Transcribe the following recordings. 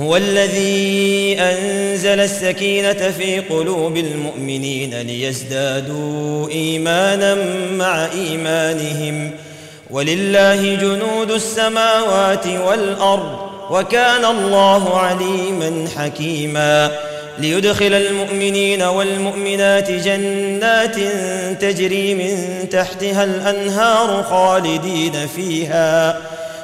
هو الذي أنزل السكينة في قلوب المؤمنين ليزدادوا إيمانا مع إيمانهم. ولله جنود السماوات والأرض وكان الله عليما حكيما. ليدخل المؤمنين والمؤمنات جنات تجري من تحتها الأنهار خالدين فيها.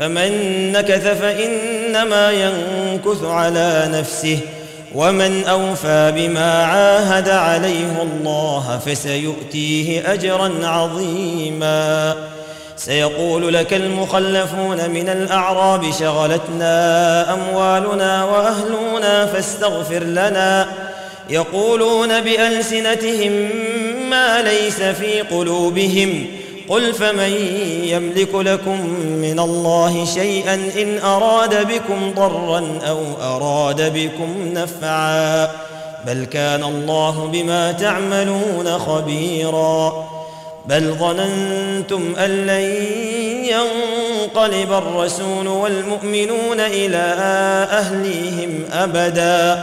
فمن نكث فإنما ينكث على نفسه ومن أوفى بما عاهد عليه الله فسيؤتيه أجرا عظيما. سيقول لك المخلفون من الأعراب شغلتنا أموالنا وأهلنا فاستغفر لنا. يقولون بألسنتهم ما ليس في قلوبهم قل فمن يملك لكم من الله شيئا إن أراد بكم ضرا أو أراد بكم نفعا بل كان الله بما تعملون خبيرا بل ظننتم أن لن ينقلب الرسول والمؤمنون إلى أهليهم أبدا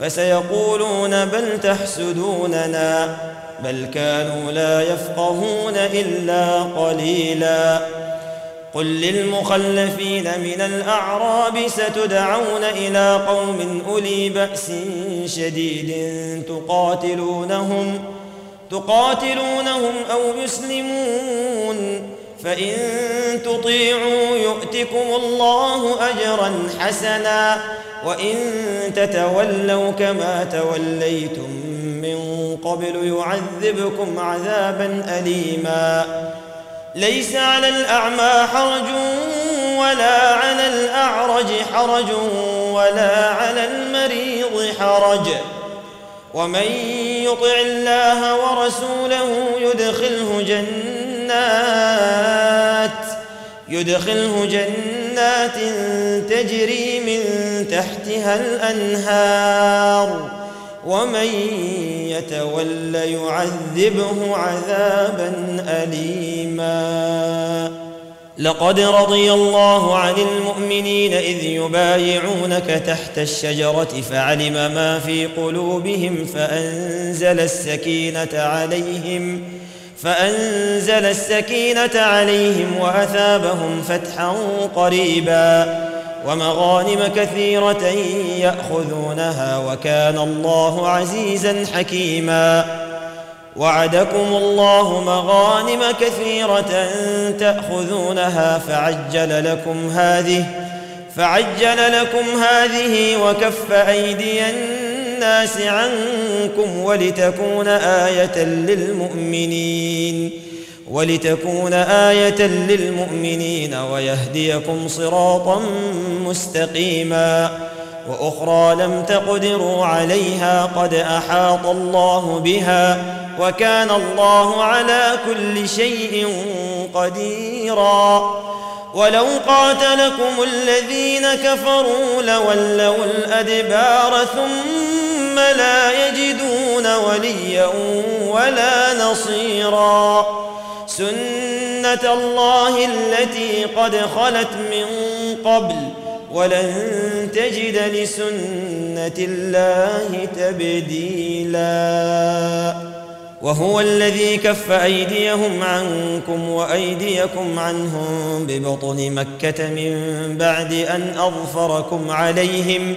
فسيقولون بل تحسدوننا بل كانوا لا يفقهون إلا قليلا قل للمخلفين من الأعراب ستدعون إلى قوم أولي بأس شديد تقاتلونهم تقاتلونهم أو يسلمون فإن تطيعوا يؤتكم الله أجرا حسنا وإن تتولوا كما توليتم من قبل يعذبكم عذابا اليما. ليس على الأعمى حرج ولا على الأعرج حرج ولا على المريض حرج. ومن يطع الله ورسوله يدخله جنات يدخله جنات تجري من تحتها الأنهار ومن يتول يعذبه عذابا أليما. لقد رضي الله عن المؤمنين إذ يبايعونك تحت الشجرة فعلم ما في قلوبهم فأنزل السكينة عليهم فأنزل السكينة عليهم وأثابهم فتحا قريبا ومغانم كثيرة يأخذونها وكان الله عزيزا حكيما وعدكم الله مغانم كثيرة تأخذونها فعجل لكم هذه فعجل لكم هذه وكف أيدي الناس عنكم ولتكون آية للمؤمنين ولتكون آية للمؤمنين ويهديكم صراطا مستقيما وأخرى لم تقدروا عليها قد أحاط الله بها وكان الله على كل شيء قديرا. ولو قاتلكم الذين كفروا لولوا الأدبار ثم لا يجدون وليا ولا نصيرا. سنة الله التي قد خلت من قبل ولن تجد لسنة الله تبديلاً. وهو الذي كف أيديهم عنكم وأيديكم عنهم ببطن مكة من بعد أن أظفركم عليهم.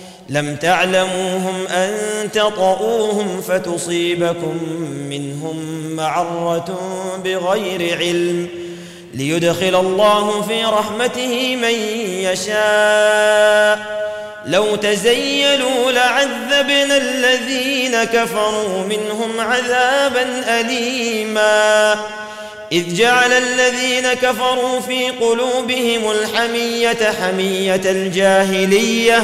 لم تعلموهم أن تطؤوهم فتصيبكم منهم معرة بغير علم ليدخل الله في رحمته من يشاء. لو تزيلوا لعذبنا الذين كفروا منهم عذابا أليماً. إذ جعل الذين كفروا في قلوبهم الحمية حمية الجاهلية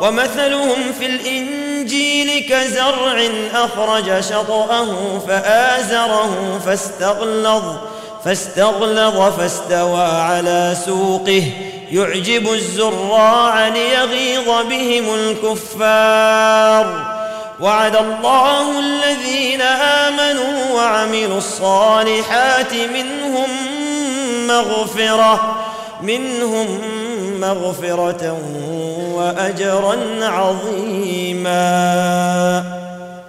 ومثلهم في الإنجيل كزرع أخرج شطأه فآزره فاستغلظ فاستغلظ فاستوى على سوقه. يعجب الزراع ليغيظ بهم الكفار. وعد الله الذين آمنوا وعملوا الصالحات منهم مغفرة منهم مغفرة وأجرا عظيما.